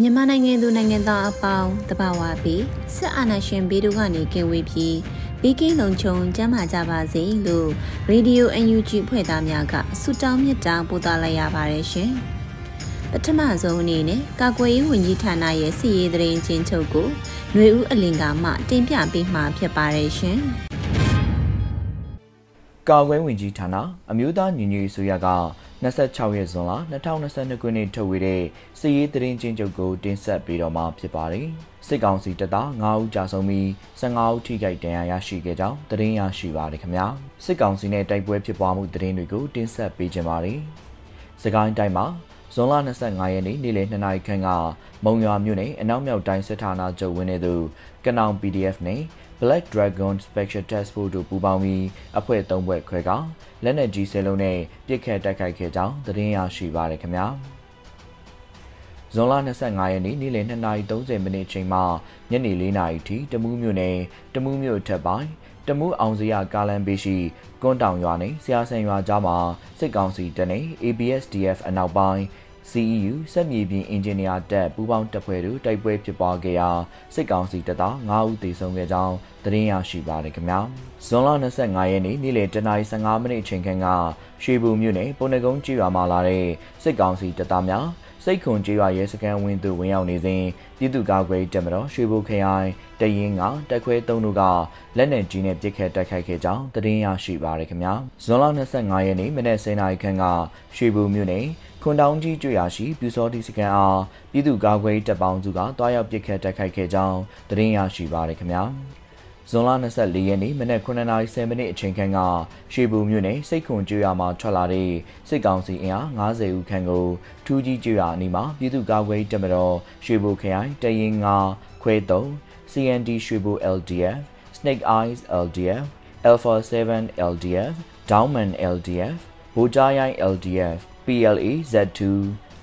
မြန်မာနိုင်ငံသူနိုင်ငံသားအပေါင်းတဘာဝပြီးစစ်အာဏာရှင်ဘေးတို့ကနေကင်းဝေးပြီးဘေးကင်းလုံခြုံကျန်းမာကြပါစေလို့ရေဒီယို UNG ဖွဲ့သားများကဆုတောင်းမြတ်တာပို့သလိုက်ရပါတယ်ရှင်။ပထမဆုံးအနေနဲ့ကာကွယ်ရေးဝန်ကြီးဌာနရဲ့စီရေးသတင်းချင်းချုပ်ကိုຫນွေဦးအလင်ကမှတင်ပြပေးမှာဖြစ်ပါတယ်ရှင်။ကာကွယ်ဝင်ကြီးဌာနအမျိုးသားညီညွတ်ရေးဆိုရက 26ရက်ဇွန်လ2022ခုနှစ်ထုတ်ဝေတဲ့စစ်ရေးသတင်းချင်းချုပ်ကိုတင်ဆက်ပေးတော့မှာဖြစ်ပါတယ်။စစ်ကောင်စီတပ်သား9ဦးကြာဆုံးပြီး15ဦးထိခိုက်ဒဏ်ရာရရှိခဲ့ကြောင်းသတင်းရရှိပါတယ်ခင်ဗျာ။စစ်ကောင်စီနဲ့တိုက်ပွဲဖြစ်ပွားမှုသတင်းတွေကိုတင်ဆက်ပေးကြပါမယ်။စကိုင်းတိုင်းမှာဇွန်လ25ရက်နေ့နေ့လယ်2နာရီခန့်ကမုံရွာမြို့နယ်အနောက်မြောက်တိုင်းစစ်ဌာနချုပ်ဝင်းနေသူကနောင် PDF နဲ့ Black Dragon Special Task Force တို့ပူးပေါင်းပြီးအဖွဲ့၃ဘွဲ့ခွဲကလက်နက်ကြီးစဲလုံးနဲ့ပစ်ခတ်တိုက်ခိုက်ခဲ့ကြောင်းသတင်းရရှိပါရခင်ဗျာဇွန်လ25ရက်နေ့နေ့လယ်2:30မိနစ်ချိန်မှညနေ4:00နာရီထိတမူးမြို့နယ်တမူးမြို့ထက်ပိုင်းတမူးအောင်စရကားလမ်းဘေးရှိကွန်းတောင်ရွာနဲ့ဆရာဆန်ရွာကြားမှာစစ်ကောင်စီတပ်နဲ့ ABSDF အနောက်ပိုင်း CEU စက်မြေပြင်အင်ဂျင်နီယာတပ်ပူးပေါင်းတပ်ဖွဲ့တို့တိုက်ပွဲဖြစ်ပွားခဲ့ရာစစ်ကောင်စီတပ်သား9ဦးသေဆုံးခဲ့ကြောင်းသတင်းရရှိပါတယ်ခင်ဗျာဇွန်လ25ရက်နေ့နေ့လယ်10:15မိနစ်အချိန်ခန့်ကရွှေဘူမြို့နယ်ပုံနကုန်းကျေးရွာမှာလာတဲ့စစ်ကောင်စီတပ်သားများစိတ်ခွန်ကျေးရွာရဲစခန်းဝင်းသို့ဝင်ရောက်နေစဉ်ပြည်သူ့ကာကွယ်တပ်မတော်ရွှေဘိုခရိုင်တရင်ကတက်ခွဲသုံးတို့ကလက်နက်ကြီးနဲ့ပစ်ခတ်တိုက်ခိုက်ခဲ့ကြောင်းသတင်းရရှိပါရခင်ဗျာဇွန်လ25ရက်နေ့မနက်10:00နာရီခန့်ကရွှေဘိုမြို့နယ် ခွန်တောင်းကြီးကျွော်ရှိပြူစောတိစကန်အားပြည်သူ့ကာကွယ်တပ်ပေါင်းစုကတွားရောက်ပစ်ခတ်တိုက်ခိုက်ခဲ့ကြောင်းသတင်းရရှိပါရခင်ဗျာဇွန်လ24ရက်နေ့မနက်9:30မိနစ်အချိန်ခန့်ကရွှေဘူမြို့နယ်စိတ်ခွန်ကျွော်မှာထွက်လာတဲ့စစ်ကောင်စီအင်အား90ဦးခန့်ကိုထူးကြီးကျွော်အနီးမှာပြည်သူ့ကာကွယ်တပ်မတော်ရွှေဘူခရိုင်တရင်9ခွဲ3 CND ရွှေဘူ LDF Snake Eyes LDF Alpha 7 LDF Dowman LDF ဘူတာရိုင်း LDF PLA Z2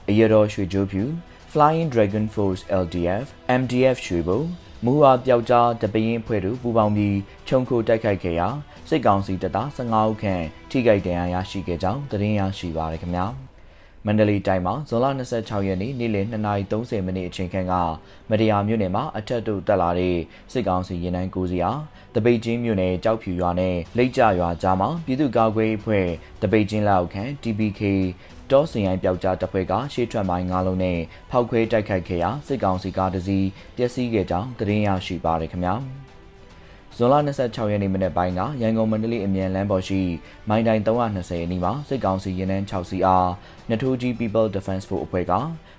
အရတော်ရွှေကြိုးဖြူ Flying Dragon Force LDF MDF ရွှေဘုံမူဟာပျောက်ကြားတပရင်ဖွဲ့တို့ပူးပေါင်းပြီးခြုံခိုတိုက်ခိုက်ခဲ့ရာစစ်ကောင်စီတပ်သား15ဦးခန့်ထိခိုက်ဒဏ်ရာရရှိခဲ့ကြောင်းသတင်းရရှိပါရခင်ဗျာ မန္တလေးတိုင်းမှာဇွန်လ26ရက်နေ့နေ့လယ်2:30မိနစ်အချိန်ခန့်ကမတရားမြို့နယ်မှာအထက်တို့တက်လာတဲ့စစ်ကောင်စီရင်နှန်းကိုစီအားတပိတ်ချင်းမြို့နယ်ကြောက်ဖြူရွာနဲ့လိတ်ကြရွာကြားမှာပြည်သူ့ကာကွယ်အဖွဲ့တပိတ်ချင်းလက်အောက်ခံ TPK တောစင်ရိုင်းပျောက်ကြားတပ်ဖွဲ့ကရှေ့ထွက်မိုင်း၅လုံးနဲ့ဖောက်ခွဲတိုက်ခိုက်ခဲ့ရာစစ်ကောင်စီကားတစ်စီးပျက်စီးခဲ့ကြောင်းသတင်းရရှိပါရခင်ဗျာ ဇွန်လ26ရက်နေ့မနေ့ပိုင်းကရန်ကုန်မန္တလေးအမြန်လမ်းပေါ်ရှိမိုင်းတိုင်း320အနီးမှာစစ်ကောင်စီရင်နှန်း6စီအားနထိုးကြီး People Defense Force အဖွဲ့က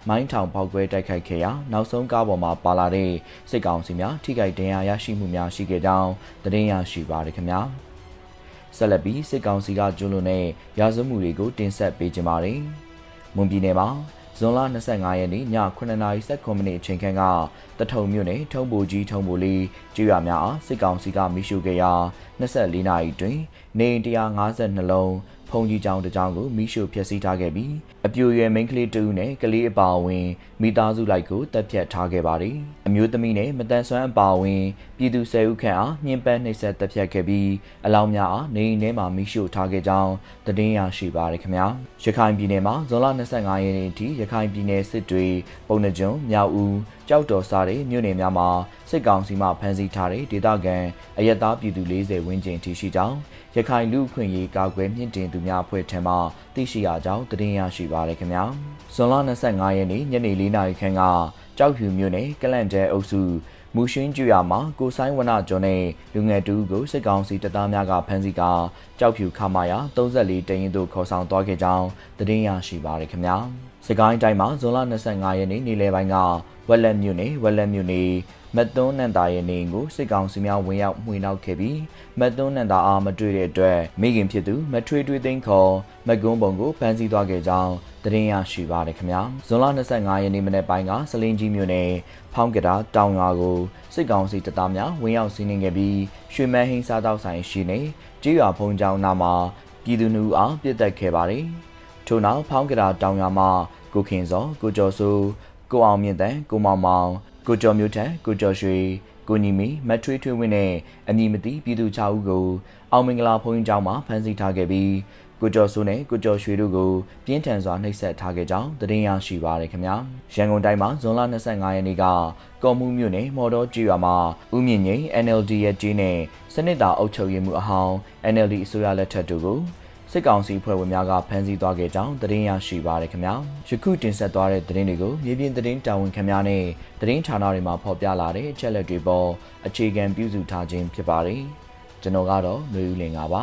မိုင်းထောင်ပေါက်ကွဲတိုက်ခိုက်ခဲ့ရာနောက်ဆုံးကားပေါ်မှာပါလာတဲ့စစ်ကောင်စီများထိခိုက်ဒဏ်ရာရရှိမှုများရှိခဲ့ကြောင်းသတင်းရရှိပါရခင်ဗျာ။ဆက်လက်ပြီးစစ်ကောင်စီကကျွလွန်တဲ့ရာဇဝမှုတွေကိုတင်ဆက်ပေးကြပါမယ်။မွန်ပြည်နယ်မှာ ဇွန်လ25ရက်နေ့ည9:19မိနစ်အချိန်ခန့်ကတထုံမြို့နယ်ထုံးပူကြီးထုံးပူလေးကျွရများအားစစ်ကောင်စီကမိရှုခဲ့ရာ24နာရီတွင်နေ152လုံးဖုန်ကြီးကျောင်းတစ်ကျောင်းကိုမိရှုဖျက်ဆီးထားခဲ့ပြီး အပြိုရွယ်မိန်းကလေးတူနဲ့ကလေးအပါအဝင်မိသားစုလိုက်ကိုတပ်ဖြတ်ထားခဲ့ပါတယ်။အမျိုးသမီးနဲ့မတန်ဆွမ်းအပါအဝင်ပြည်သူ၁၀ဦးခန့်အားညှဉ်းပန်းနှိပ်စက်တပ်ဖြတ်ခဲ့ပြီးအလောင်းများအားနေအိမ်ထဲမှာမိရှို့ထားခဲ့ကြောင်းသတင်းရရှိပါရခင်ဗျာ။ရခိုင်ပြည်နယ်မှာဇွန်လ25ရက်နေ့အထိရခိုင်ပြည်နယ်စစ်တွေပုံနှကျွန်းမြောက်ဦးကြောက်တော်စားတဲ့မြို့နယ်များမှာစစ်ကောင်စီမှဖမ်းဆီးထားတဲ့ဒေသခံအရက်သားပြည်သူ40ဝန်းကျင်ထိရှိကြောင်းရခိုင်လူ့အခွင့်အရေးကာကွယ်မြင့်တင်သူများအဖွဲ့ထံမှသိရှိရကြောင်းသတင်းရရှိပါရခင်ဗျာဇွန်လ25ရက်နေ့ညနေ4နာရီခန့်ကကြောက်ဖြူမြို့နယ်ကလန့်တဲအုပ်စုမူရှင်းကျွာမှာကိုဆိုင်ဝနကျော်နဲ့လူငယ်တူကိုစစ်ကောင်စီတပ်သားများကဖမ်းဆီးကကြောက်ဖြူခမာယာ34တရင်တို့ခေါ်ဆောင်သွားခဲ့ကြောင်းသတင်းရရှိပါရခင်ဗျာစကိုင်းတိုင်းမှာဇွန်လ25ရက်နေ့နေ့လယ်ပိုင်းကဝက်လက်မြို့နယ်ဝက်လက်မြို့နယ် မတ်သွန်းနန်တာရဲ့နေအိမ်ကိုစစ်ကောင်စီများဝင်ရောက်မှွေနှောက်ခဲ့ပြီးမတ်သွန်းနန်တာအားမတွေ့တဲ့အတွက်မိခင်ဖြစ်သူမထွေးထွေးသိန်းခေါ်မကွန်းပုံကိုဖမ်းဆီးသွားခဲ့ကြောင်းသတင်းရရှိပါရခင်ဗျာဇွန်လ25ရက်နေ့မနေ့ပိုင်းကစလင်းကြီးမြို့နယ်ဖောင်းကတာတောင်ရွာကိုစစ်ကောင်စီတပ်သားများဝင်ရောက်စီးနင်းခဲ့ပြီးရွှေမန်းဟင်းစားတောက်ဆိုင်ရှိနေကြေးရွာဖုံးကျောင်းနာမှာပြည်သူလူအားပြစ်တက်ခဲ့ပါတယ်ထို့နောက်ဖောင်းကတာတောင်ရွာမှာကိုခင်စောကိုကျော်စိုးကိုအောင်မြင့်တန်ကိုမောင်မောင် ကိုကျော်မျိုးထက်ကိုကျော်ရွှေကိုညီမီမထွေးထွေးဝင်းနဲ့အမည်မသိပြည်သူ6ဦးကိုအောင်မင်္ဂလာဘုန်းကြီးကျောင်းမှာဖမ်းဆီးထားခဲ့ပြီးကိုကျော်စိုးနဲ့ကိုကျော်ရွှေတို့ကိုပြင်းထန်စွာနှိပ်စက်ထားခဲ့ကြောင်းသတင်းရရှိပါရခင်ဗျာရန်ကုန်တိုင်းမှာဇွန်လ25ရက်နေ့ကကော်မှုမြို့နယ်မော်တော်ကြီးရွာမှာဦးမြင့်ငိမ့် NLD ရဲ့ကြီးနဲ့စနစ်တာအုပ်ချုပ်ရေးမှုအဟောင်း NLD အစိုးရလက်ထက်တို့ကို စစ်ကောင်စီဖွဲ့ဝင်များကဖမ်းဆီးသွားခဲ့ကြောင်းသတင်းရရှိပါရခင်ဗျာယခုတင်ဆက်သွားတဲ့သတင်းတွေကိုမြေပြင်သတင်းတာဝန်ခင်များနဲ့သတင်းဌာနတွေမှာဖော်ပြလာတဲ့အချက်လက်တွေပေါ်အခြေခံပြုစုထားခြင်းဖြစ်ပါတယ်ကျွန်တော်ကတော့မျိုးဦးလင်ပါပါ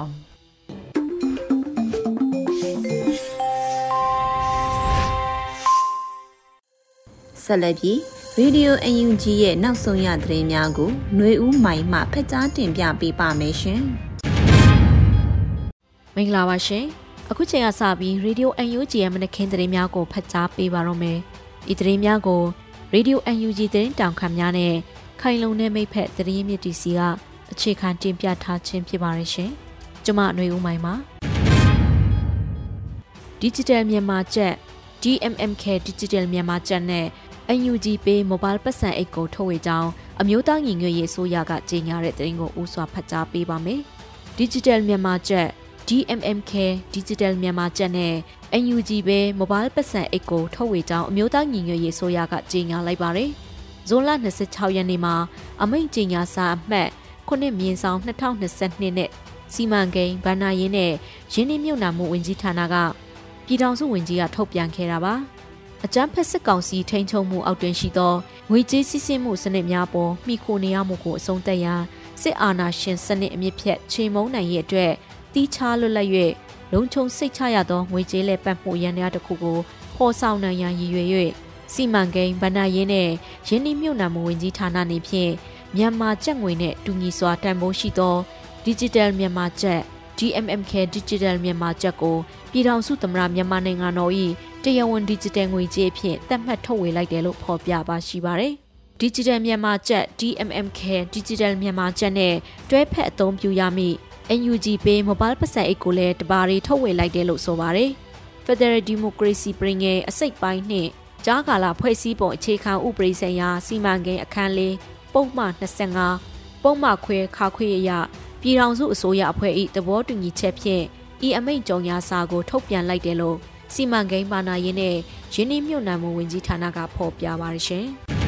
ဆက်လက်ပြီးရေဒီယို UNG ရဲ့နောက်ဆုံးရသတင်းများကိုຫນွေဦးမိုင်မှဖက်ကြားတင်ပြပေးပါမယ်ရှင်။ င်္ဂလာပါရှင်အခုချိန်ကစပြီး Radio UNG ရဲ့မနက်ခင်းသတင်းများကိုဖတ်ကြားပေးပါရမယ်ဒီသတင်းများကို Radio UNG သတင်းတောင်ခံများနဲ့ခိုင်လုံတဲ့မိဖက်သတင်းမြစ်တီစီကအခြေခံတင်ပြထားခြင်းဖြစ်ပါရရှင်ကျွန်မຫນွေဦးမိုင်ပါ Digital မြန်မာကျက် DMMK Digital မြန်မာကျက်နဲ့ UNG Pay Mobile ပတ်စံအိတ်ကိုထုတ်ဝေကြောင်းအမျိုးသားညီညွတ်ရေးအစိုးရကကြေညာတဲ့သတင်းကိုဦးစွာဖတ်ကြားပေးပါမယ်။ Digital မြန်မာကျက် DMMK Digital မြန်မာကျက်နဲ့ UNG ပဲ Mobile ပတ်စံအိတ်ကိုထုတ်ဝေကြောင်းအမျိုးသားညီညွတ်ရေးအစိုးရကကြေညာလိုက်ပါတယ်။ဇွန်လ26ရက်နေ့မှာအမိန့်ကြေညာစာအမှတ်9မြင်းဆောင်2022နဲ့စီမံကိန်းဗန္နာရင်းနဲ့ရင်းနှီးမြှုပ်နှံမှုဝန်ကြီးဌာနကပြည်ထောင်စုဝန်ကြီးကထုတ်ပြန်ခဲ့တာပါ။အကြမ်းဖက်စစ်ကောင်စီထိန်းချုပ်မှုအောက်တွင်ရှိသောငွေကြေးစစ်ဆေးမှုစနစ်များပေါ်မိခိုနေရမှုကိုအဆုံးသတ်ရန်စစ်အာဏာရှင်စနစ်အမြင့်ဖြတ်ချိန်မုံနိုင်ရဲ့အတွက် တီးခြားလွတ်လပ်၍လုံခြုံစိတ်ချရသောငွေကြေးလက်ပတ်မှုရန်များတစ်ခုကိုဖော်ဆောင်နိုင်ရန်ရည်ရွယ်၍စီမံကိန်းဗဏ္ဍာရင်းနဲ့ရင်းနှီးမြှုပ်နှံမှုဝန်ကြီးဌာနနေဖြင့်မြန်မာကျပ်ငွေနဲ့တူညီစွာတန်ဖိုးရှိသော Digital မြန်မာကျပ် DMMK Digital မြန်မာကျပ်ကိုပြည်ထောင်စုသမ္မတမြန်မာနိုင်ငံတော်၏တရားဝင် Digital ငွေကြေးအဖြစ်သတ်မှတ်ထုတ်ဝေလိုက်တယ်လို့ဖော်ပြပါရှိပါတယ်။ Digital မြန်မာကျပ် DMMK Digital မြန်မာကျပ်နဲ့တွဲဖက်အသုံးပြုရမည့် NUG Pay Mobile ပတ်စံအိတ်ကိုလည်းတပါးရီထုတ်ဝေလိုက်တယ်လို့ဆိုပါတယ်။ Federal Democracy ပြည်ငယ်အစိတ်ပိုင်းနှင့်ကြားကာလဖွဲ့စည်းပုံအခြေခံဥပဒေဆိုင်ရာစီမံကိန်းအခန်းလေးပုံမှန်25ပုံမှန်ခွဲခါခွေအရပြည်ထောင်စုအစိုးရအဖွဲ့၏သဘောတူညီချက်ဖြင့်ဤအမိန့်ကြော်ညာစာကိုထုတ်ပြန်လိုက်တယ်လို့စီမံကိန်းဘာနာရေးနဲ့ရင်းနှီးမြှုပ်နှံမှုဝန်ကြီးဌာနကဖော်ပြပါရရှင်။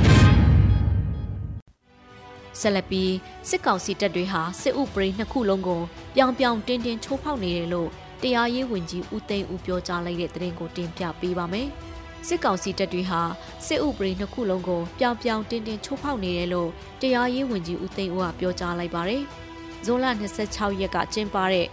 ဆက်လက်ပြီးစစ်ကောင်စီတပ်တွေဟာစစ်ဥပဒေနှစ်ခုလုံးကိုပြောင်ပြောင်တင်းတင်းချိုးဖောက်နေတယ်လို့တရားရေးဝန်ကြီးဦးသိန်းဦးပြောကြားလိုက်တဲ့သတင်းကိုတင်ပြပေးပါမယ်။စစ်ကောင်စီတပ်တွေဟာစစ်ဥပဒေနှစ်ခုလုံးကိုပြောင်ပြောင်တင်းတင်းချိုးဖောက်နေတယ်လို့တရားရေးဝန်ကြီးဦးသိန်းဦးကပြောကြားလိုက်ပါတယ်။ဇွန်လ26ရက်ကကျင်းပတဲ့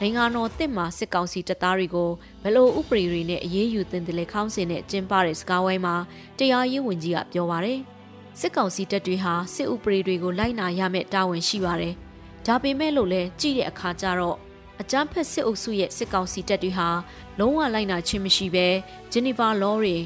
နိုင်ငံတော်တစ်မှာစစ်ကောင်စီတပ်သားတွေကိုဘလို့ဥပဒေတွေနဲ့အရေးယူတင်တယ်လေခေါင်းစဉ်နဲ့ကျင်းပတဲ့စကားဝိုင်းမှာတရားရေးဝန်ကြီးကပြောပါတယ်။ စစ်ကောင်စီတပ်တွေဟာစစ်ဥပဒေတွေကိုလိုက်နာရမယ့်တာဝန်ရှိပါတယ်။ဒါပေမဲ့လို့လည်းကြည့်တဲ့အခါကျတော့အကြမ်းဖက်စစ်အုပ်စုရဲ့စစ်ကောင်စီတပ်တွေဟာလုံးဝလိုက်နာခြင်းမရှိဘဲဂျနီဗာလောတွေ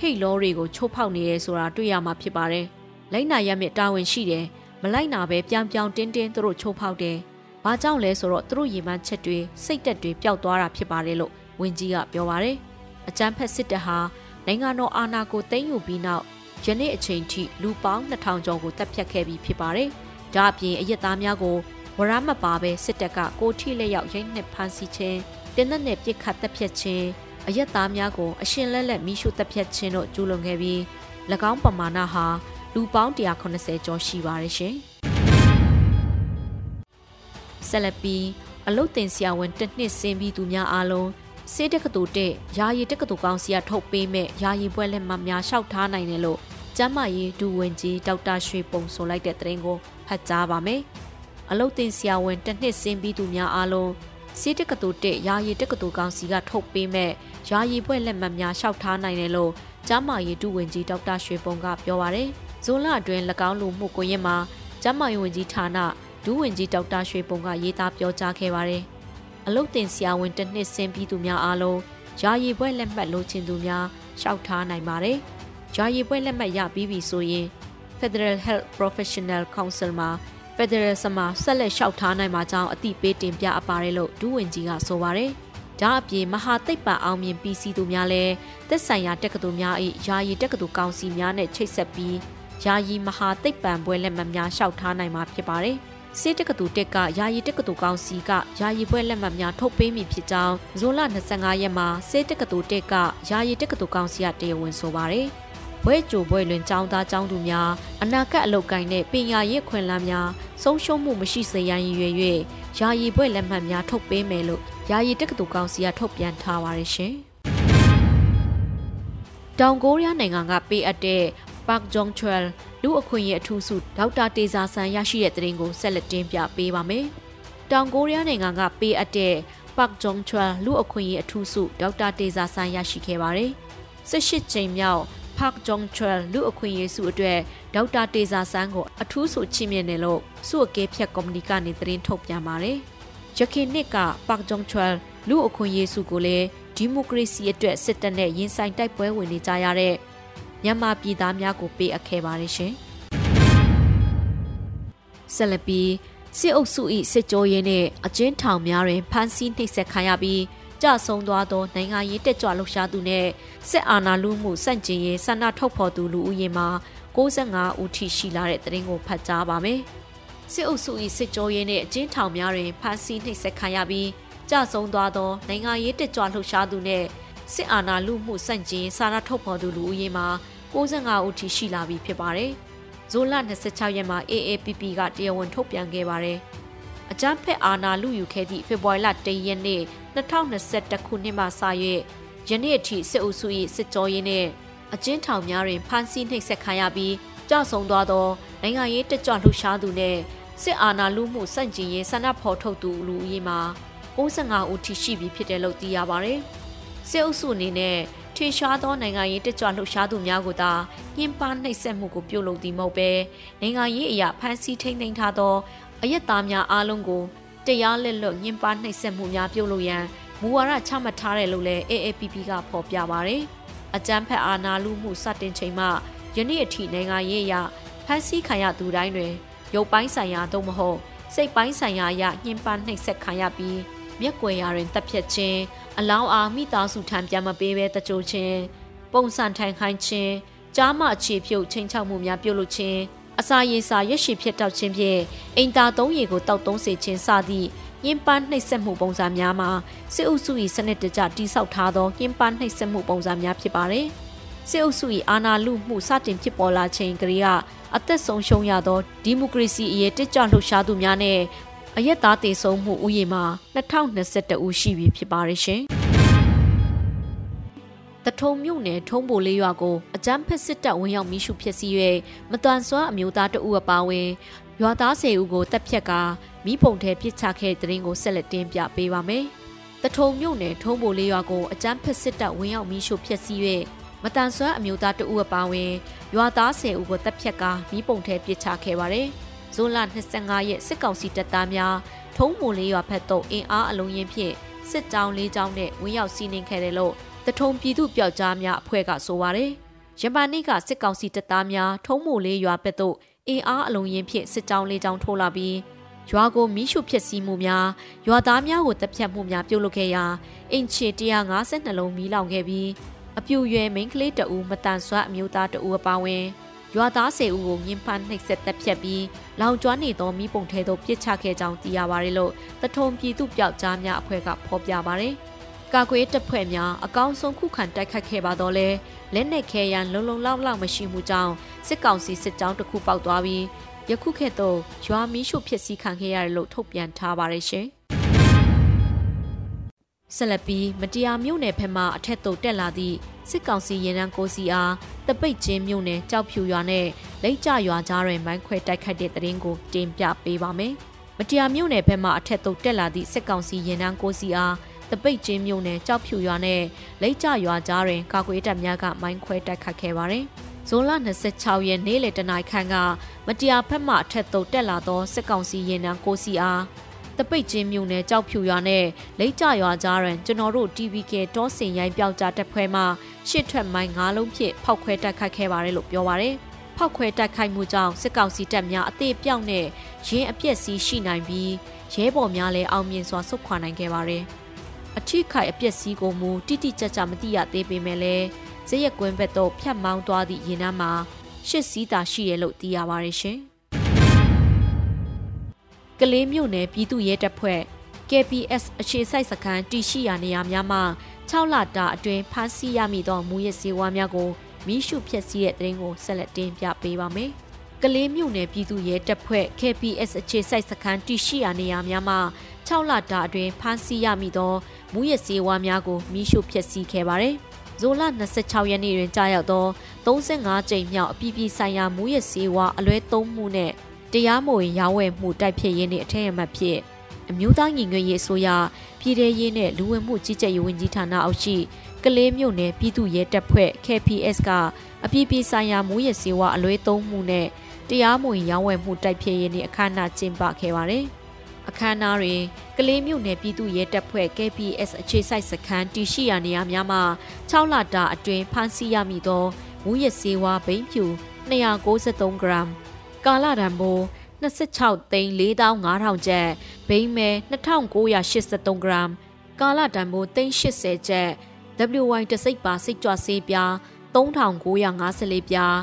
ဟိတ်လောတွေကိုချိုးဖောက်နေရဲဆိုတာတွေ့ရမှာဖြစ်ပါတယ်။လိုက်နာရမယ့်တာဝန်ရှိတယ်။မလိုက်နာပဲပြောင်ပြောင်တင်းတင်းသူတို့ချိုးဖောက်တယ်။ဘာကြောင့်လဲဆိုတော့သူတို့ရေမှန်းချက်တွေစိတ်တက်တွေပျောက်သွားတာဖြစ်ပါတယ်လို့ဝင်းကြီးကပြောပါတယ်။အကြမ်းဖက်စစ်တပ်ဟာနိုင်ငံတော်အာဏာကိုသိမ်းယူပြီးနောက် ယနေ့အချိန်ထိလူပေါင်း2000ကျော်ကိုတပ်ဖြတ်ခဲ့ပြီးဖြစ်ပါတယ်။ဒါအပြင်အရက်သားများကိုဝရမပါပဲစစ်တပ်ကကိုထိလက်ရောက်ရိုက်နှက်ဖမ်းဆီးခြင်းတင်းသက်နဲ့ပြစ်ခတ်တပ်ဖြတ်ခြင်းအရက်သားများကိုအရှင်လက်လက်မိရှုတပ်ဖြတ်ခြင်းတို့ကျူးလွန်ခဲ့ပြီး၎င်းပမာဏဟာလူပေါင်း180ကျော်ရှိပါတယ်ရှင်။ဆက်လက်ပြီးအလုတ်တင်ဆရာဝန်တစ်နှစ်ဆင်းပြီးသူများအားလုံး စေးတက္ကသိုလ်တဲ့ယာယီတက္ကသိုလ်ကောင်စီကထုတ်ပေးမဲ့ယာယီပွဲလက်မှတ်များလျှောက်ထားနိုင်တယ်လို့ကျမ်းမာရေးဒူဝင်ကြီးဒေါက်တာရွှေပုံဆိုလိုက်တဲ့သတင်းကိုဖတ်ကြားပါမယ်။အလုတ်တင်ဆရာဝန်တစ်နှစ်ဆင်းပြီးသူများအားလုံးစေးတက္ကသိုလ်တဲ့ယာယီတက္ကသိုလ်ကောင်စီကထုတ်ပေးမဲ့ယာယီပွဲလက်မှတ်များလျှောက်ထားနိုင်တယ်လို့ကျမ်းမာရေးဒူဝင်ကြီးဒေါက်တာရွှေပုံကပြောပါရယ်။ဇွန်လအတွင်း၎င်းလူမှုကွန်ရက်မှာကျမ်းမာရေးဝန်ကြီးဌာနဒူးဝင်ကြီးဒေါက်တာရွှေပုံကရေးသားပြောကြားခဲ့ပါတယ်။ အလုတ်တင်ဆရာဝန်တစ်နှစ်ဆင်းပြီးသူများအားလုံးယာယီပွဲလက်မှတ်လိုချင်သူများရှောက်ထားနိုင်ပါတယ်။ယာယီပွဲလက်မှတ်ရပြီးပြီဆိုရင် Federal Health Professional Council မှာ Federal စမှာဆက်လက်လျှောက်ထားနိုင်မှာကြောင်းအသိပေးတင်ပြအပ်ပါတယ်လို့ဒူးဝင်ကြီးကဆိုပါတယ်။ဒါအပြင်မဟာသိပ္ပံအောင်မြင်ပြီးစီသူများလည်းသက်ဆိုင်ရာတက္ကသိုလ်များ၏ယာယီတက္ကသိုလ်ကောင်စီများနဲ့ချိတ်ဆက်ပြီးယာယီမဟာသိပ္ပံပွဲလက်မှတ်များလျှောက်ထားနိုင်မှာဖြစ်ပါတယ်။ စေတက္ကသိုလ်တက်ကယာယီတက္ကသိုလ်ကောင်စီကယာယီပွဲလက်မှတ်များထုတ်ပေးမိဖြစ်ကြောင်းဇွန်လ25ရက်မှာစေတက္ကသိုလ်တက်ကယာယီတက္ကသိုလ်ကောင်စီကတရားဝင်ဆိုပါတယ်။ဘွဲကြိုဘွဲလွင်ចောင်းသားចောင်းသူများအနာဂတ်အလုပ်ကိုင်းတဲ့ပညာရေးခွင့်လန်းများဆုံးရှုံးမှုမရှိစေရန်ရည်ရွယ်၍ယာယီဘွဲလက်မှတ်များထုတ်ပေးမယ်လို့ယာယီတက္ကသိုလ်ကောင်စီကထုတ်ပြန်ထားပါတယ်ရှင်။တောင်ကိုရီးယားနိုင်ငံကပေးအပ်တဲ့ Park Jong-chul လူအခွင့်အရေးအထူးစုဒေါက်တာတေဇာဆန်ရရှိတဲ့တဲ့ရင်ကိုဆက်လက်တင်ပြပေးပါမယ်။တောင်ကိုရီးယားနိုင်ငံကပေးအပ်တဲ့ Park Jong-chul လူအခွင့်အရေးအထူးစုဒေါက်တာတေဇာဆန်ရရှိခဲ့ပါတယ်။18ချိန်မြောက် Park Jong-chul လူအခွင့်အရေးစုအတွက်ဒေါက်တာတေဇာဆန်ကိုအထူးစုချီးမြှင့်တယ်လို့စုအကဲဖြတ်ကော်မတီကနေသတင်းထုတ်ပြန်ပါတယ်။ရခိုင်နှစ်က Park Jong-chul လူအခွင့်အရေးစုကိုလည်းဒီမိုကရေစီအတွက်စစ်တပ်နဲ့ရင်ဆိုင်တိုက်ပွဲဝင်နေကြရတဲ့ မြန်မာပြည်သားများကိုပေးအပ်ခဲ့ပါတယ်ရှင်။ဆက်လက်ပြီးစစ်အုပ်စု၏စစ်ကြောရေးနဲ့အကျဉ်းထောင်များတွင်ဖမ်းဆီးနှိပ်စက်ခံရပြီးကြဆုံးသွားသောနိုင်ငံရေးတက်ကြွလှုပ်ရှားသူနဲ့စစ်အာဏာလုမှုစန့်ကျင်ရေးဆန္ဒထုတ်ဖော်သူလူဦးရေမှာ65ဦးထိရှိလာတဲ့သတင်းကိုဖတ်ကြားပါမယ်။စစ်အုပ်စု၏စစ်ကြောရေးနဲ့အကျဉ်းထောင်များတွင်ဖမ်းဆီးနှိပ်စက်ခံရပြီးကြဆုံးသွားသောနိုင်ငံရေးတက်ကြွလှုပ်ရှားသူနဲ့ စစ်အာဏာလုမှုစန့်ကျင်စာရထုတ်ဖော်သူလူဦးရေမှာ65ဦးထိရှိလာပြီဖြစ်ပါတယ်။ဇိုလ26ရက်မှာ AAPP ကတရားဝင်ထုတ်ပြန်ခဲ့ပါတယ်။အကြမ်းဖက်အာဏာလုယူခဲ့သည့်ဖေဖော်ဝါရီလ1ရက်နေ့2021ခုနှစ်မှစ၍ယနေ့အထိစစ်အုပ်စု၏စစ်ကြောရေးနှင့်အကျဉ်းထောင်များတွင်ဖမ်းဆီးနှိပ်စက်ခံရပြီးကြောက်ဆုံးသွားသောနိုင်ငံရေးတကြွလှုပ်ရှားသူနှင့်စစ်အာဏာလုမှုစန့်ကျင်ရေးဆန္ဒဖော်ထုတ်သူလူဦးရေမှာ65ဦးထိရှိပြီဖြစ်တယ်လို့သိရပါတယ်။ စစ်အုပ်စုအနေနဲ့ထင်ရှားသောနိုင်ငံရေးတက်ကြွလှုပ်ရှားသူများကိုသာညှဉ်းပန်းနှိပ်စက်မှုကိုပြုလုပ်သည်မဟုတ်ပဲနိုင်ငံရေးအရာဖမ်းဆီးထိန်းသိမ်းထားသောအယက်သားများအားလုံးကိုတရားလက်လွတ်ညှဉ်းပန်းနှိပ်စက်မှုများပြုလုပ်ရန်မူဝါဒချမှတ်ထားတယ်လို့လည်း AAPP ကဖော်ပြပါတယ်။အကြမ်းဖက်အာဏာလုမှုစတင်ချိန်မှယနေ့အထိနိုင်ငံရေးအရာဖမ်းဆီးခံရသူတိုင်းတွင်ရုပ်ပိုင်းဆိုင်ရာသို့မဟုတ်စိတ်ပိုင်းဆိုင်ရာအရညှဉ်းပန်းနှိပ်စက်ခံရပြီး မျက်ကွယ်ရာတွင်တပ်ဖြတ်ခြင်းအလောင်းအားမိသားစုထံပြန်မပေးဘဲတကြိုခြင်းပုံစံထိုင်ခိုင်းခြင်းကြားမအခြေဖြုတ်ချင်းချောက်မှုများပြုလုပ်ခြင်းအစာရေစာရက်ရှည်ဖြစ်တောက်ခြင်းဖြင့်အိမ်သာသုံးရေကိုတောက်သုံးစေခြင်းစသည့်ညှဉ်းပန်းနှိပ်စက်မှုပုံစံများမှာစစ်အုပ်စု၏စနစ်တကျတိစောက်ထားသောညှဉ်းပန်းနှိပ်စက်မှုပုံစံများဖြစ်ပါတယ်။စစ်အုပ်စု၏အာဏာလုမှုစတင်ဖြစ်ပေါ်လာချိန်ကလေးကအသက်ဆုံးရှုံးရသောဒီမိုကရေစီအရေးတက်ကြွလှုပ်ရှားသူများနဲ့ အရက်သားတည်ဆုံးမှုဥယျာဉ်မှာ2021ဦးရှိပြီဖြစ်ပါတယ်ရှင်။တထုံမြို့နယ်ထုံးပိုလေးရွာကိုအကြမ်းဖက်စစ်တပ်ဝင်ရောက်မိရှုဖြစ်စီ၍မတန်ဆွမ်းအမျိုးသားတဦးအပါအဝင်ရွာသား၁၀ဦးကိုတပ်ဖြတ်ကာမိပုံထဲပစ်ချခဲ့တဲ့တဲ့ရင်ကိုဆက်လက်တင်ပြပေးပါမယ်။တထုံမြို့နယ်ထုံးပိုလေးရွာကိုအကြမ်းဖက်စစ်တပ်ဝင်ရောက်မိရှုဖြစ်စီ၍မတန်ဆွမ်းအမျိုးသားတဦးအပါအဝင်ရွာသား၁၀ဦးကိုတပ်ဖြတ်ကာမိပုံထဲပစ်ချခဲ့ပါတယ်။ ဇွန်လ25ရက်စစ်ကောင်စီတပ်သားများထုံးမွန်လေးရွာဖက်သို့အင်အားအလုံးရင်းဖြင့်စစ်ကြောင်းလေးကြောင်းနဲ့ဝင်ရောက်စီးနင်းခဲ့တယ်လို့တထုံပြည်သူပျောက်ကြားများအဖွဲ့ကဆိုပါတယ်။ရမန်နေ့ကစစ်ကောင်စီတပ်သားများထုံးမွန်လေးရွာဖက်သို့အင်အားအလုံးရင်းဖြင့်စစ်ကြောင်းလေးကြောင်းထိုးလာပြီးရွာကိုမိရှုဖြစ်စီမှုများရွာသားများကိုတပ်ဖြတ်မှုများပြုလုပ်ခဲ့ရာအင်ချီ152လုံးမီးလောင်ခဲ့ပြီးအပြူရွယ်မိန်းကလေးတအူမတန်ဆွမ်းအမျိုးသားတအူအပါဝင် ရွာသား10ဦးကိုငင်းဖမ်းနှိပ်စက်တပ်ဖြတ်ပြီးလောင်ကျွမ်းနေသောမိပုံထဲသို့ပစ်ချခဲ့ကြောင်းသိရပါတယ်လို့တထုံပြည်သူပျောက်ကြားများအဖွဲ့ကဖော်ပြပါတယ်။ကာကွယ်တပ်ဖွဲ့များအကောင်းဆုံးခုခံတိုက်ခတ်ခဲ့ပါတော့လဲလက်နက်ခဲယမ်းလုံလုံလောက်လောက်မရှိမှုကြောင့်စစ်ကောင်စီစစ်ကြောင်းတစ်ခုပေါက်သွားပြီးယခုခေတ်သို့ရွာမီးရှို့ဖြစ်စည်းခံခဲ့ရတယ်လို့ထုတ်ပြန်ထားပါတယ်ရှင်။ဆက်လက်ပြီးမတရားမြို့နယ်ဖက်မှအထက်သို့တက်လာသည့် စစ်ကောင်စီရင်နှန်းကိုစီအားတပိတ်ချင်းမြို့နယ်ကြောက်ဖြူရွာနဲ့လိတ်ကြရွာကြားတွင်မိုင်းခွဲတိုက်ခိုက်တဲ့တရင်ကိုတင်ပြပေးပါမယ်။မတရားမြို့နယ်ဖက်မှအထက်သို့တက်လာသည့်စစ်ကောင်စီရင်နှန်းကိုစီအားတပိတ်ချင်းမြို့နယ်ကြောက်ဖြူရွာနဲ့လိတ်ကြရွာကြားတွင်ကာကွယ်တပ်များကမိုင်းခွဲတိုက်ခိုက်ခဲ့ပါတယ်။ဇွန်လ26ရက်နေ့လယ်တနာရီခန့်ကမတရားဖက်မှအထက်သို့တက်လာသောစစ်ကောင်စီရင်နှန်းကိုစီအားတပိတ်ချင်းမြို့နယ်ကြောက်ဖြူရွာနဲ့လိတ်ကြရွာကြားတွင်ကျွန်တော်တို့ TVK တောစင်ရိုင်းပြောက်ကြားတပ်ဖွဲ့မှ ရှစ်ထွက်မိုင်း၅လုံးဖြင့်ဖောက်ခွဲတိုက်ခိုက်ခဲ့ပါတယ်လို့ပြောပါရယ်ဖောက်ခွဲတိုက်ခိုက်မှုကြောင့်စစ်ကောင်စီတပ်များအသေးပြောက်နဲ့ရင်းအပြက်စီးရှိနိုင်ပြီးရဲဘော်များလည်းအောင်မြင်စွာဆုတ်ခွာနိုင်ခဲ့ပါတယ်အထိခိုက်အပြက်စီးကိုမူတိတိကျကျမသိရသေးပေမဲ့လည်းဇက်ရက်ကွင်းဘက်သို့ဖြတ်မောင်းသွားသည့်ရင်နှမ်းမှာရှစ်စီးသာရှိရလို့သိရပါတယ်ရှင်။ကလေးမြို့နယ်ပြည်သူ့ရဲတပ်ဖွဲ့ KPS အခြေစိုက်စခန်းတရှိရာနေရာများမှာ 6လတာအတွင်းဖမ်းဆီးရမိသောမူရစ်စေဝါများကိုမိရှုဖျက်ဆီးတဲ့တဲ့ရင်ကိုဆက်လက်တင်ပြပေးပါမယ်။ကလေးမြို့နယ်ပြည်သူ့ရဲတပ်ဖွဲ့ KPS အခြေစိုက်စခန်းတရှိရာနေရာများမှာ6လတာအတွင်းဖမ်းဆီးရမိသောမူရစ်စေဝါများကိုမိရှုဖျက်ဆီးခဲ့ပါတယ်။ဇိုလ26ရက်နေ့တွင်ကြာရောက်သော35ကြိမ်မြောက်အပြည်ပြည်ဆိုင်ရာမူရစ်စေဝါအလွဲသုံးမှုနဲ့တရားမဝင်ရောင်းဝယ်မှုတိုက်ဖျက်ရေးနှင့်အထက်အမှတ်ဖြစ် အမျိုးသားညီညွတ်ရေးအစိုးရပြည်ထရေးနဲ့လူဝင်မှုကြီးကြပ်ရေးဝန်ကြီးဌာနအောက်ရှိကလေးမြို့နယ်ပြည်သူ့ရဲတပ်ဖွဲ့ KPS ကအပြည်ပြည်ဆိုင်ရာမူရစ်စေဝါအလွဲသုံးမှုနဲ့တရားမဝင်ရောင်းဝယ်မှုတိုက်ဖျက်ရေးနှင့်အခမ်းအနားကျင်းပခဲ့ပါတယ်။အခမ်းအနားတွင်ကလေးမြို့နယ်ပြည်သူ့ရဲတပ်ဖွဲ့ KPS အခြေစိုက်စခန်းတရှိရာနေရာများမှာ6လတာအတွင်းဖမ်းဆီးရမိသောမူရစ်စေဝါဘိန်းဖြူ293ဂရမ်ကာလတန်ဖိုး26သိန်း4500ကျပ် ဘိန်းမဲ2983ဂရမ်ကာလတန်ဖိုးသိန်း80ကျပ် WY တစိတ်ပါစိတ်ကြွဆေးပြား3954ပြား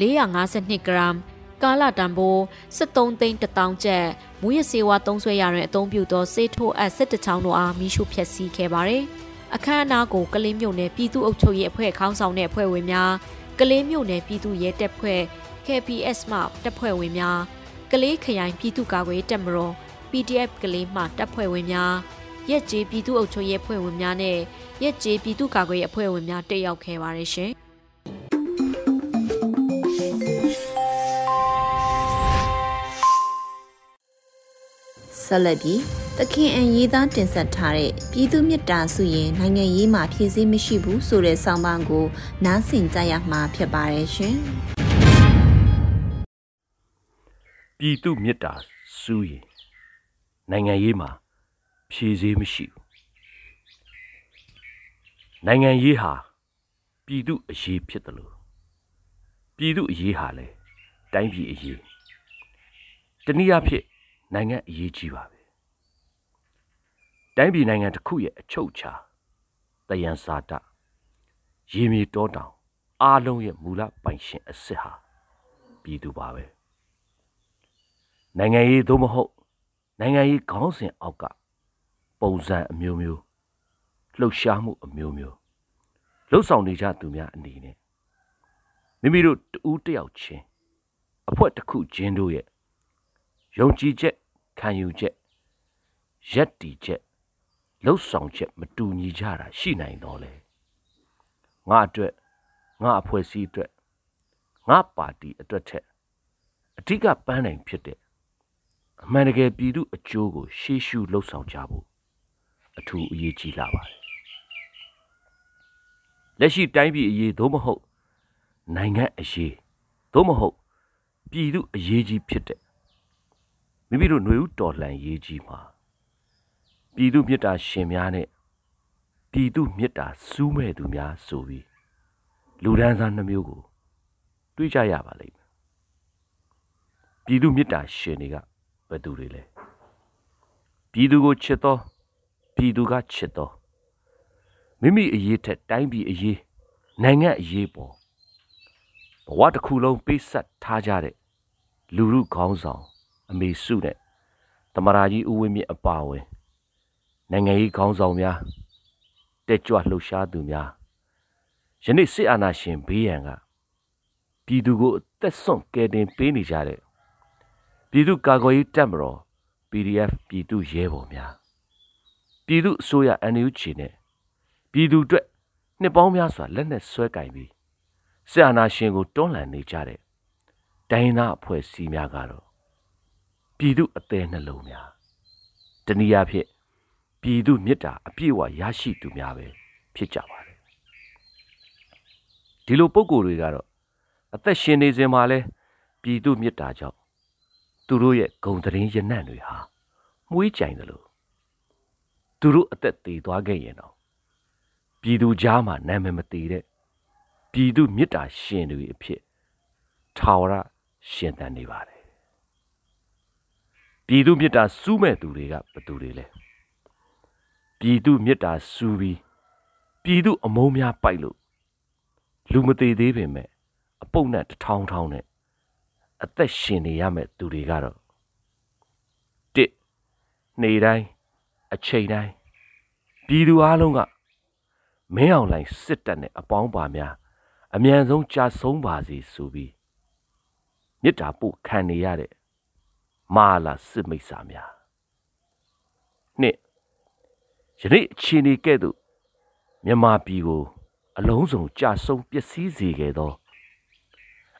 452ဂရမ်ကာလတန်ဖိုး73သိန်း1000ကျပ်မူရစေဝါသုံးဆွဲရတွင်အသုံးပြုသောစေးထိုးအပ်17ချောင်းတို့အားမိရှုဖျက်ဆီးခဲ့ပါတယ်။အခမ်းအနားကိုကလေးမြို့နယ်ပြည်သူ့အုပ်ချုပ်ရေးအဖွဲ့ခေါင်းဆောင်တဲ့အဖွဲ့ဝင်များကလေးမြို့နယ်ပြည်သူ့ရဲတပ်ဖွဲ့ KPS မှတပ်ဖွဲ့ဝင်များကလေးခရိုင်ပြည်သူ့ကာကွယ်တပ်မတော် PDF ကလေးမှတပ်ဖွဲ့ဝင်များရက်ကျေးပြည်သူ့အုပ်ချုပ်ရေးအဖွဲ့ဝင်များနဲ့ရက်ကျေးပြည်သူ့ကာကွယ်ရေးအဖွဲ့ဝင်များတက်ရောက်ခဲ့ပါတယ်ရှင်။ဆက်လက်ပြီးတခင်အန်ရေးသားတင်ဆက်ထားတဲ့ပြည်သူမြတ်တာစုရင်နိုင်ငံရေးမှာဖြည့်ဆည်းမရှိဘူးဆိုတဲ့ဆောင်းပါးကိုနားဆင်ကြရမှာဖြစ်ပါတယ်ရှင်။ပြည်သူမြတ်တာစူးရင် နိုင်ငံရေးမှာဖြည့်စည်းမရှိဘူးနိုင်ငံရေးဟာပြည်သူအရေးဖြစ်တယ်လို့ပြည်သူအရေးဟာလည်းတိုင်းပြည်အရေးတနည်းအားဖြင့်နိုင်ငံအရေးကြီးပါပဲတိုင်းပြည်နိုင်ငံတစ်ခုရဲ့အချုပ်အခြာတယံဇာတရေမြေတောတောင်အားလုံးရဲ့မူလပိုင်ရှင်အစ်စ်ဟာပြည်သူပါပဲနိုင်ငံရေးသို့မဟုတ် နိုင်ငံရေးခေါင်းစဉ်အောက်ကပုံစံအမျိုးမျိုးလှုပ်ရှားမှုအမျိုးမျိုးလှုပ်ဆောင်နေကြသူများအနေနဲ့မိမိတို့တူးတယောက်ချင်းအဖွဲတစ်ခုချင်းတို့ရဲ့ယုံကြည်ချက်ခံယူချက်ရက်တီချက်လှုပ်ဆောင်ချက်မတူညီကြတာရှိနိုင်တော့လေငါအတွက်ငါအဖွဲ့အစည်းအတွက်ငါပါတီအတွက်ထက်အဓိကပန်းနိုင်ဖြစ်တဲ့ အမှန်တကယ်ပြည်သူအကျိုးကို ရှေ့ရှုလှုပ်ဆောင်ကြဖို့အထူးအရေးကြီးလာပါတယ်လက်ရှိတိုင်းပြည်အရေးသို့မဟုတ်နိုင်ငံအရေးသို့မဟုတ်ပြည်သူအရေးကြီးဖြစ်တဲ့မိမိတို့ຫນွေဦးတော်လှန်ရေးကြီးမှာပြည်သူမြတ်တာရှင်များနဲ့ပြည်သူမြတ်တာစူးမဲ့သူများဆိုပြီးလူဒန်းစားနှမျိုးကို တွေးကြရပါလိမ့်မယ်ပြည်သူမြတ်တာရှင်တွေက ဘယ်သူတွေလဲပြည်သူကိုချစ်သောပြည်သူကချစ်သောမိမိအရေးထက်တိုင်းပြည်အရေးနိုင်ငံအရေးပေါ်ဘဝတစ်ခုလုံးပေးဆက်ထားကြတဲ့လူမှုခေါင်းဆောင် အမေစုနဲ့တမရာကြီးဦးဝင်းမြင့်အပါအဝင်နိုင်ငံရေးခေါင်းဆောင်များတက်ကြွလှုပ်ရှားသူများယနေ့စစ်အာဏာရှင်ဘေးရန်ကပြည်သူကိုအသက်ဆုံးကယ်တင်ပေးနေကြတဲ့ ပြည်သူကာကွယ်ရေးတပ်မတော် PDF ပြည်သူရဲဘော်များပြည်သူအစိုးရ NUG နဲ့ပြည်သူအတွက်နှစ်ပေါင်းများစွာလက်နက်ဆွဲကင်ပြီးစစ်အာဏာရှင်ကိုတွန်းလှန်နေကြတဲ့တိုင်းသားအဖွဲ့အစည်းများကတော့ပြည်သူအသေးနှလုံးများတနည်းအားဖြင့်ပြည်သူမေတ္တာအပြည့်အဝရရှိသူများပဲဖြစ်ကြပါတယ်ဒီလိုပုံကိုယ်တွေကတော့အသက်ရှင်နေစဉ်မှာလဲပြည်သူမေတ္တာကြောင့် သူတို့ရဲ့ဂုံတရင်ရနံ့တွေဟာမှုေးကြိုင်တယ်လို့သူတို့အသက်သေးသွားခဲ့ရင်တော့ပြည်သူကြားမှာနာမည်မသေးတဲ့ပြည်သူမေတ္တာရှင်တွေအဖြစ်ထာဝရရှင်သန်နေပါတယ်ပြည်သူမေတ္တာစူးမဲ့သူတွေကဘသူတွေလဲပြည်သူမေတ္တာစူးပြီးပြည်သူအမုန်းများပိုက်လို့လူမသေးသေးပင်မဲ့အပုပ်နဲ့တထောင်းထောင်းနဲ့ အသက်ရှင်နေရမဲ့သူတွေကတော့တစ်နေတိုင်းအချိန်တိုင်းပြည်သူအလုံးကမင်းအောင်လှိုင်စစ်တပ်နဲ့အပေါင်းပါများအမြန်ဆုံးကြာဆုံးပါစေဆိုပြီးမြစ်တာပို့ခံနေရတဲ့မာလာစစ်မိတ်ဆာများနှစ်ယနေ့အခြေအနေကဲ့သို့မြန်မာပြည်ကို အလုံးစုံကြာဆုံးပျက်စီးစေခဲ့သော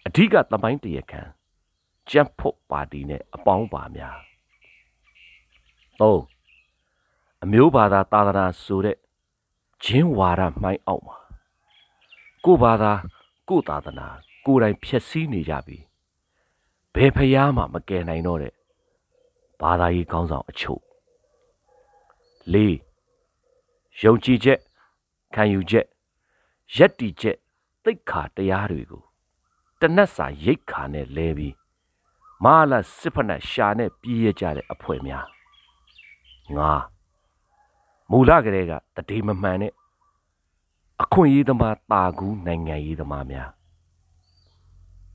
အဓိကသမိုင်းတရခံ ကျန်းဖို့ပါတီနဲ့အပေါင်းပါများ၃အမျိုးဘာသာသာသနာဆိုတဲ့ဂျင်းဝါရမှိုင်းအောက်မှာကိုဘာသာကိုသာသနာကိုယ်တိုင်ဖြည့်ဆည်းနေကြပြီဘယ်ဖျားမှမကယ်နိုင်တော့တဲ့ဘာသာရေးကောင်းဆောင်အချို့၄ယုံကြည်ချက်ခံယူချက်ယက်တီချက်သိက္ခာတရားတွေကိုတနတ်စာရိတ်ခါနဲ့လဲပြီး မာလာစစ်ဖက်နဲ့ရှာနဲ့ပြေးရကြတဲ့အဖွဲ့များငါမူလကလေးကတတိမမှန်နဲ့အခွင့်အရေးသမားတာကူးနိုင်ငံရေးသမားများ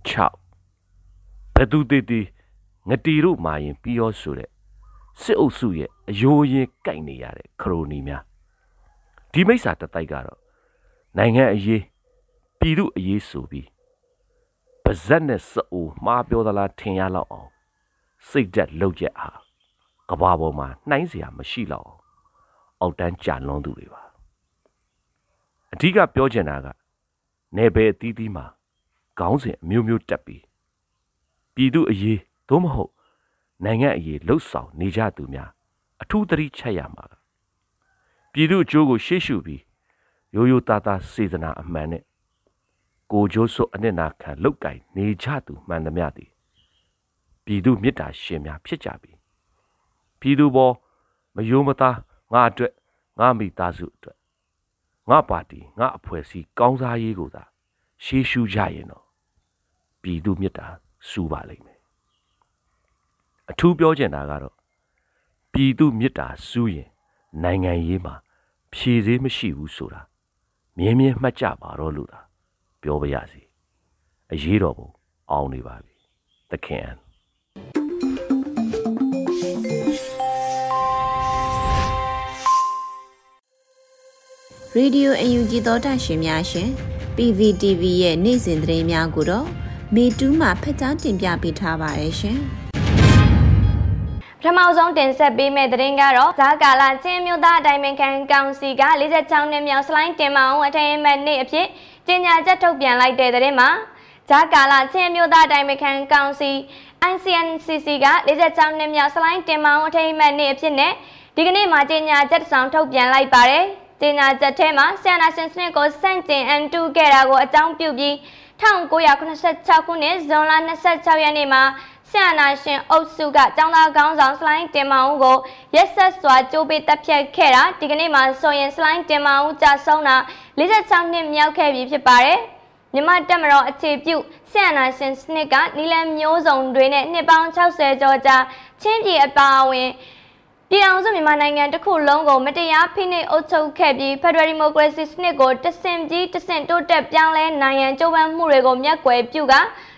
6ဘသူတည်တည်ငတီတို့မာရင်ပြီးရောဆိုတဲ့စစ်အုပ်စုရဲ့အယိုးရင်ကြိုက်နေရတဲ့ခရိုနီများဒီမိစ္ဆာတတိုက်ကတော့နိုင်ငံအရေးပြည်သူအရေးဆိုပြီး ပါဇက်နဲ့စအိုမှားပြောသလားထင်ရလောက်အောင်စိတ်သက်လှုပ်ချက်ဟာကဘာပေါ်မှာနှိုင်းเสียမရှိတော့အောင်အောက်တန်းကြာလွန်သူတွေပါအဓိကပြောချင်တာကနေဘယ်အသီးသီးမှာခေါင်းစဉ်အမျိုးမျိုးတက်ပြီးပြည်သူအရေးသို့မဟုတ်နိုင်ငံအရေးလှုပ်ဆောင်နေကြသူများအထူးသတိချက်ရမှာပြည်သူအကျိုးကိုရှေ့ရှုပြီးရိုးရိုးသားသားစေတနာအမှန်နဲ့ ကိုကျိုးစွအနှစ်နာခံလောက်ကင်နေကြသူမှန်သမျှသည်ပြည်သူမေတ္တာရှင်များဖြစ်ကြပြီပြည်သူပေါ်မယိုးမသားငါအတွက်ငါမိသားစုအတွက်ငါပါတီငါအဖွဲ့အစည်းကောင်းစားရေးကိုသာရှေးရှုကြရင်တော့ပြည်သူမေတ္တာစူပါလိမ့်မယ်အထူးပြောချင်တာကတော့ပြည်သူမေတ္တာစူးရင်နိုင်ငံရေးမှာဖြည့်စည်းမရှိဘူးဆိုတာမြင်းမြင်းမှတ်ကြပါတော့လို့သာ ပြောပါရစေအရေးတော်ပုံအောင်နေပါပြီသခင်ရေဒီယိုအယူဂျီသောတာရှင်များရှင် PVTV ရဲ့နေ့စဉ်သတင်းများကိုတော့မေတူးမှာဖတ်ကြားတင်ပြပေးထားပါတယ်ရှင်ပထမဆုံးတင်ဆက်ပေးမယ့်သတင်းကတော့ဇာကာလာချင်းမျိုးသားအတိုင်းပင်ခံကောင်စီက46နှစ်မြောက်စလိုင်းတင်မအောင်အထိမ်းအမှတ်နေ့အဖြစ် ကြေညာချက်ထုတ်ပြန်လိုက်တဲ့သတင်းမှာဂျာကာလာချင်းမျိုးသားအတိုင်းပင်ခံကောင်စီ ICNCC က46နှစ်မြောက်စလိုင်းတင်မအောင်အထိမ်းအမှတ်နေ့အဖြစ်နဲ့ဒီကနေ့မှာကြေညာချက်တစ်စောင်ထုတ်ပြန်လိုက်ပါတယ်ကြေညာချက်ထဲမှာဆီယနာရှင်စနစ်ကိုစန့်ကျင်အန်တူခဲ့တာကိုအကြောင်းပြုပြီး1986ခုနှစ်ဇွန်လ26ရက်နေ့မှာ ဆရာနာရှင်အုပ်စုကចောင်းသားကောင်းဆောင်စလိုင်းတင်မောင်ဦးကိုရက်ဆက်စွာကြိုးပေးတပ်ဖြတ်ခဲ့တာဒီကနေ့မှာဆိုရင်စလိုင်းတင်မောင်ဦးကြာဆုံးတာ46နှစ်မြောက်ခဲ့ပြီဖြစ်ပါတယ်မြမတက်မတော်အခြေပြုဆရာနာရှင်စနစ်ကနီလန်မျိုးစုံတွေနဲ့နှစ်ပေါင်း60ကျော်ကြာချင်းပြည်အပါအဝင်ပြည်အောင်စုမြန်မာနိုင်ငံတစ်ခုလုံးကိုမတရားဖိနှိပ်အုပ်ချုပ်ခဲ့ပြီး Federal Democracy စနစ်ကိုတဆင့်ပြီးတဆင့်တိုးတက်ပြောင်းလဲနိုင်ရန်ကြိုးပမ်းမှုတွေကိုမျက်ကွယ်ပြုက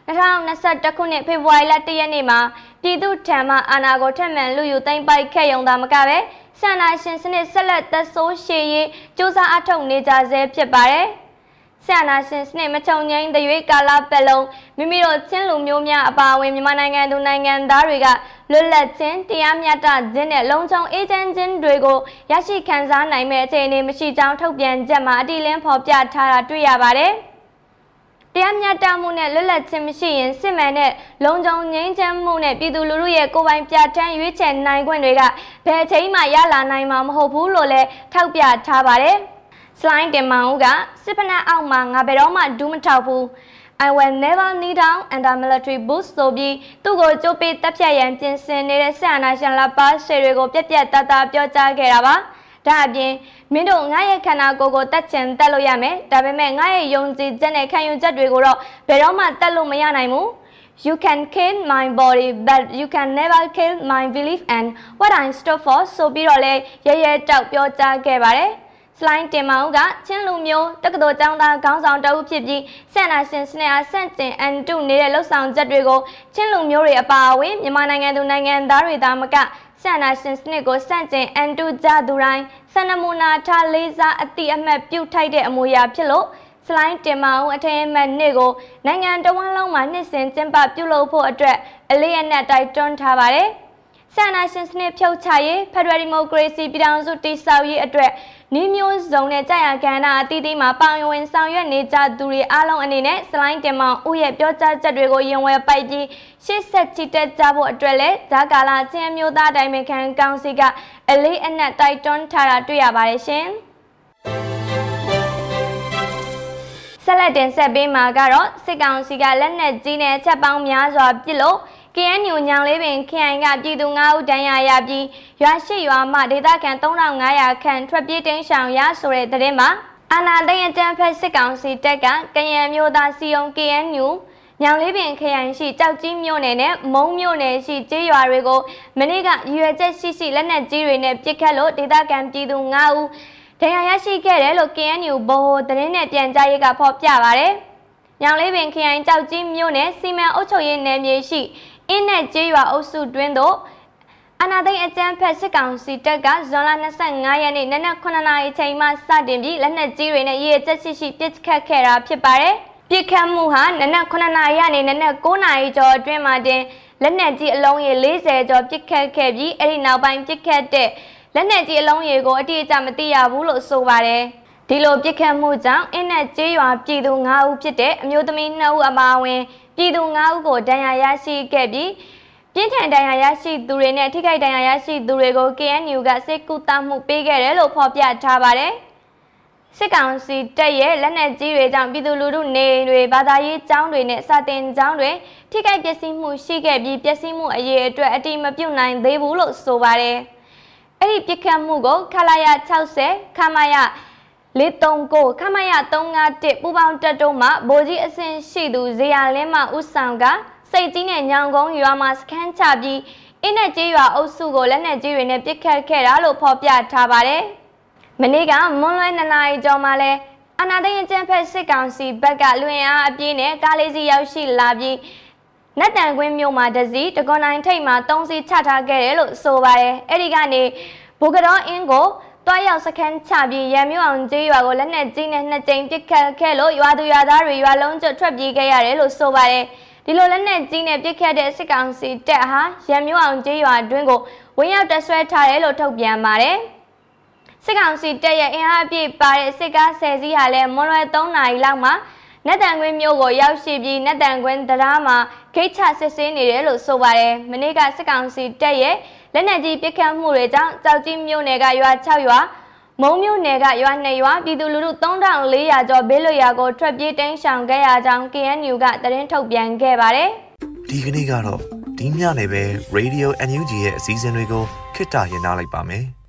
2021ခုနှစ်ဖေဖော်ဝါရီလ1ရက်နေ့မှာပြည်သူ့ထံမှအာဏာကိုထက်မှန်လူယူသိမ်းပိုက်ခဲ့ရုံသာမကပဲဆန္ဒရှင်စနစ်ဆက်လက်သက်ဆိုးရှည်ရေးစ조사အထောက်နေကြဆဲဖြစ်ပါတယ်။ဆရာနာရှင်စနစ်မချုံငိမ့်တဲ့၍ကာလပတ်လုံးမိမိတို့ချင်းလူမျိုးများအပါအဝင်မြန်မာနိုင်ငံသူနိုင်ငံသားတွေကလွတ်လပ်ခြင်းတရားမျှတခြင်းနဲ့လုံခြုံအေးချမ်းခြင်းတွေကိုရရှိခံစားနိုင်မဲ့အခြေအနေမရှိကြောင်းထုတ်ပြန်ချက်မှာအတိလင်းဖော်ပြထားတာတွေ့ရပါတယ်။ တရားမျှတမှုနဲ့လွတ်လပ်ခြင်းမရှိရင်စစ်မှန်တဲ့လုံခြုံငြိမ်းချမ်းမှုနဲ့ပြည်သူလူထုရဲ့ကိုယ်ပိုင်ပြဋ္ဌာန်းရွေးချယ်နိုင်ခွင့်တွေကဘယ်ချိန်မှရလာနိုင်မှာမဟုတ်ဘူးလို့လည်းထောက်ပြထားပါတယ်။စလိုင်းတင်မောင်ဦးကစစ်ဖက်နှက်အောက်မှာငါဘယ်တော့မှဒူးမထောက်ဘူး I will never kneel down under military boots ဆိုပြီးသူ့ကိုကြိုးပေးတပ်ဖြတ်ရန်ပြင်ဆင်နေတဲ့ဆက်အာဏာရှင်လက်ပါရှယ်တွေကိုပြက်ပြက်တတပြောကြားခဲ့တာပါ ဒါအပြင်မင်းတို့ငါရဲ့ခန္ဓာကိုယ်ကိုတတ်ချင်တက်လို့ရမယ်ဒါပေမဲ့ငါရဲ့ယုံကြည်ချက်နဲ့ခံယူချက်တွေကိုတော့ဘယ်တော့မှတက်လို့မရနိုင်ဘူး You can kill my body but you can never kill my belief and what I stood for ဆိုပြီးတော့လဲရဲရဲတောက်ပြောကြားခဲ့ပါတယ်စလိုင်းတင်မောင်ကချင်းလူမျိုးတက္ကသိုလ်ကျောင်းသားခေါင်းဆောင်တအုပ်ဖြစ်ပြီးဆန္ဒရှင်စနစ်အားဆန့်ကျင်အန်တုနေတဲ့လှုပ်ဆောင်ချက်တွေကိုချင်းလူမျိုးတွေအပါအဝင်မြန်မာနိုင်ငံသူနိုင်ငံသားတွေသာမက ဆန္ဒရှင်စနစ်ကိုစန့်ကျင်အန်တုကြသူတိုင်းစန္ဒမူနာထားလေးစားအတိအမှတ်ပြုထိုက်တဲ့အမူအရာဖြစ်လို့စလိုင်းတင်မအောင်အထင်မှတ်နေ့ကိုနိုင်ငံတော်ဝန်လုံးမှာနှစ်စဉ်ကျင်းပပြုလုပ်ဖို့အတွက်အလေးအနက်တိုက်တွန်းထားပါတယ်။ဆန္ဒရှင်စနစ်ဖြုတ်ချရေးဖက်ဒရယ်ဒီမိုကရေစီပြည်ထောင်စုတည်ဆောက်ရေးအတွက် နှီးမျိုးစုံနဲ့ကြာရကဏ္ဍအသီးသီးမှာပါဝင်ဆောင်ရွက်နေကြသူတွေအားလုံးအနေနဲ့စလိုင်းတင်မောင်ဦးရဲ့ပြောကြားချက်တွေကိုရင်ဝယ်ပိုက်ပြီးရှေ့ဆက်ချီတက်ကြဖို့အတွက်လည်းဇာကာလာချင်းမျိုးသားတိုင်ပင်ခံကောင်စီကအလေးအနက်တိုက်တွန်းထားတာတွေ့ရပါတယ်ရှင်ဆက်လက်တင်ဆက်ပေးမှာကတော့စစ်ကောင်စီကလက်နက်ကြီးနဲ့ချက်ပေါင်းများစွာပစ်လို့ KNU ညောင်လေးပင်ခရိုင်ကပြည်သူ9ဦးတန်းရရပြီးရွာရှိရွာမှဒေသခံ3500ခန့်ထွက်ပြေးတိမ်းရှောင်ရဆိုတဲ့သတင်းမှာအာနာသိန်းအကြံဖက်စစ်ကောင်စီတပ်ကကရန်မျိုးသားစီယုံ KNU ညောင်လေးပင်ခရိုင်ရှိကြောက်ကြီးမြို့နယ်နဲ့မုံမြို့နယ်ရှိကျေးရွာတွေကိုမနေ့ကရွယ်ချက်ရှိရှိလက်နက်ကြီးတွေနဲ့ပစ်ခတ်လို့ဒေသခံပြည်သူ9ဦးဒဏ်ရာရရှိခဲ့တယ်လို့ KNU ဗဟိုသတင်းနဲ့ပြန်ကြားရေးကဖော်ပြပါဗျ။ညောင်လေးပင်ခရိုင်ကြောက်ကြီးမြို့နယ်စီမံအုပ်ချုပ်ရေးနယ်မြေရှိ အင်းနဲ့ကျေးရွာအုပ်စုတွင်းသို့အနာသိန်းအကျန်းဖက်စစ်ကောင်စီတပ်ကဇွန်လ25ရက်နေ့နနက်9နာရီချိန်မှစတင်ပြီးလက်နက်ကြီးတွေနဲ့ရေချက်ရှိရှိပစ်ခတ်ခဲ့တာဖြစ်ပါတယ်။ပစ်ခတ်မှုဟာနနက်9နာရီကနေနနက်9နာရီကျော်အတွင်းမှာတင်လက်နက်ကြီးအလုံးရေ40ကျော်ပစ်ခတ်ခဲ့ပြီးအဲ့ဒီနောက်ပိုင်းပစ်ခတ်တဲ့လက်နက်ကြီးအလုံးရေကိုအတိအကျမသိရဘူးလို့ဆိုပါတယ်။ ဒီလိုပြစ်ခတ်မှုကြောင့်အင်းနဲ့ကျေးရွာပြည်သူ9ဦးဖြစ်တဲ့အမျိုးသမီး2ဦးအပါအဝင်ပြည်သူ9ဦးကိုဒဏ်ရာရရှိခဲ့ပြီးပြင်းထန်ဒဏ်ရာရရှိသူတွေနဲ့ထိခိုက်ဒဏ်ရာရရှိသူတွေကို KNU ကစစ်ကူတမှုပေးခဲ့တယ်လို့ဖော်ပြထားပါတယ်။စစ်ကောင်စီတပ်ရဲ့လက်နက်ကြီးတွေကြောင့်ပြည်သူလူထုနေတွေဘာသာရေးကျောင်းတွေနဲ့စာတင်ကျောင်းတွေထိခိုက်ပျက်စီးမှုရှိခဲ့ပြီးပျက်စီးမှုအရေးအတွက်အတိမပြုတ်နိုင်သေးဘူးလို့ဆိုပါတယ်။အဲ့ဒီပြစ်ခတ်မှုကိုခလာရ60ခမရ 439ခမရ351ပူပေါင်းတပ်တို့မှဗိုလ်ကြီးအဆင့်ရှိသူဇေယျလင်းမှဦးဆောင်ကစိတ်ကြီးနဲ့ညောင်ကုန်းရွာမှာစခန်းချပြီးအင်းနဲ့ကျေးရွာအုပ်စုကိုလက်နက်ကြီးတွေနဲ့ပစ်ခတ်ခဲ့တာလို့ဖော်ပြထားပါတယ်။မနေ့ကမွန်းလွဲ2နာရီကျော်မှလဲအနာသိန်းအကျန်းဖက်စစ်ကောင်စီဘက်ကလွင်အားအပြည့်နဲ့ကားလေးစီရောက်ရှိလာပြီးနတ်တန်ကွင်းမြို့မှာတစည်းတကွန်နိုင်ထိတ်မှာ၃စီးချထားခဲ့တယ်လို့ဆိုပါတယ်။အဲ့ဒီကနေဘူကတော်အင်းကို တွားရောက်စခန်းချပြီးရံမြို့အောင်ကျေးရွာကိုလက်နက်ကြီးနဲ့နှစ်ကြိမ်ပစ်ခတ်ခဲ့လို့ရွာသူရွာသားတွေရွာလုံးကျွတ်ထွက်ပြေးခဲ့ရတယ်လို့ဆိုပါတယ်ဒီလိုလက်နက်ကြီးနဲ့ပစ်ခတ်တဲ့စစ်ကောင်စီတပ်ဟာရံမြို့အောင်ကျေးရွာအတွင်းကိုဝင်ရောက်တဆွဲထားတယ်လို့ထုတ်ပြန်ပါတယ်စစ်ကောင်စီတပ်ရဲ့အင်အားအပြည့်ပါတဲ့စစ်ကား10စီးဟာလည်းမွန်လွယ်3နာရီလောက်မှာနတ်တန်ကွင်းမြို့ကိုရောက်ရှိပြီးနတ်တန်ကွင်းတရားမှာဂိတ်ချစစ်ဆေးနေတယ်လို့ဆိုပါတယ်။မနေ့ကစစ်ကောင်စီတပ်ရဲ့ လက်နက်ကြီးပစ်ခတ်မှုတွေကြောင့်ကြောက်ကြီးမြို့နယ်ကရွာ6ရွာမုံမြို့နယ်ကရွာ2ရွာပြည်သူလူထု3400ကျော်ဘေးလွတ်ရာကိုထွက်ပြေးတိမ်းရှောင်ခဲ့ရကြောင်း KNU ကသတင်းထုတ်ပြန်ခဲ့ပါတယ်။ဒီကနေ့ကတော့ဒီညနေပဲ Radio NUG ရဲ့အစည်းအဝေးတွေကိုခਿੱတရရနိုင်ပါမယ်။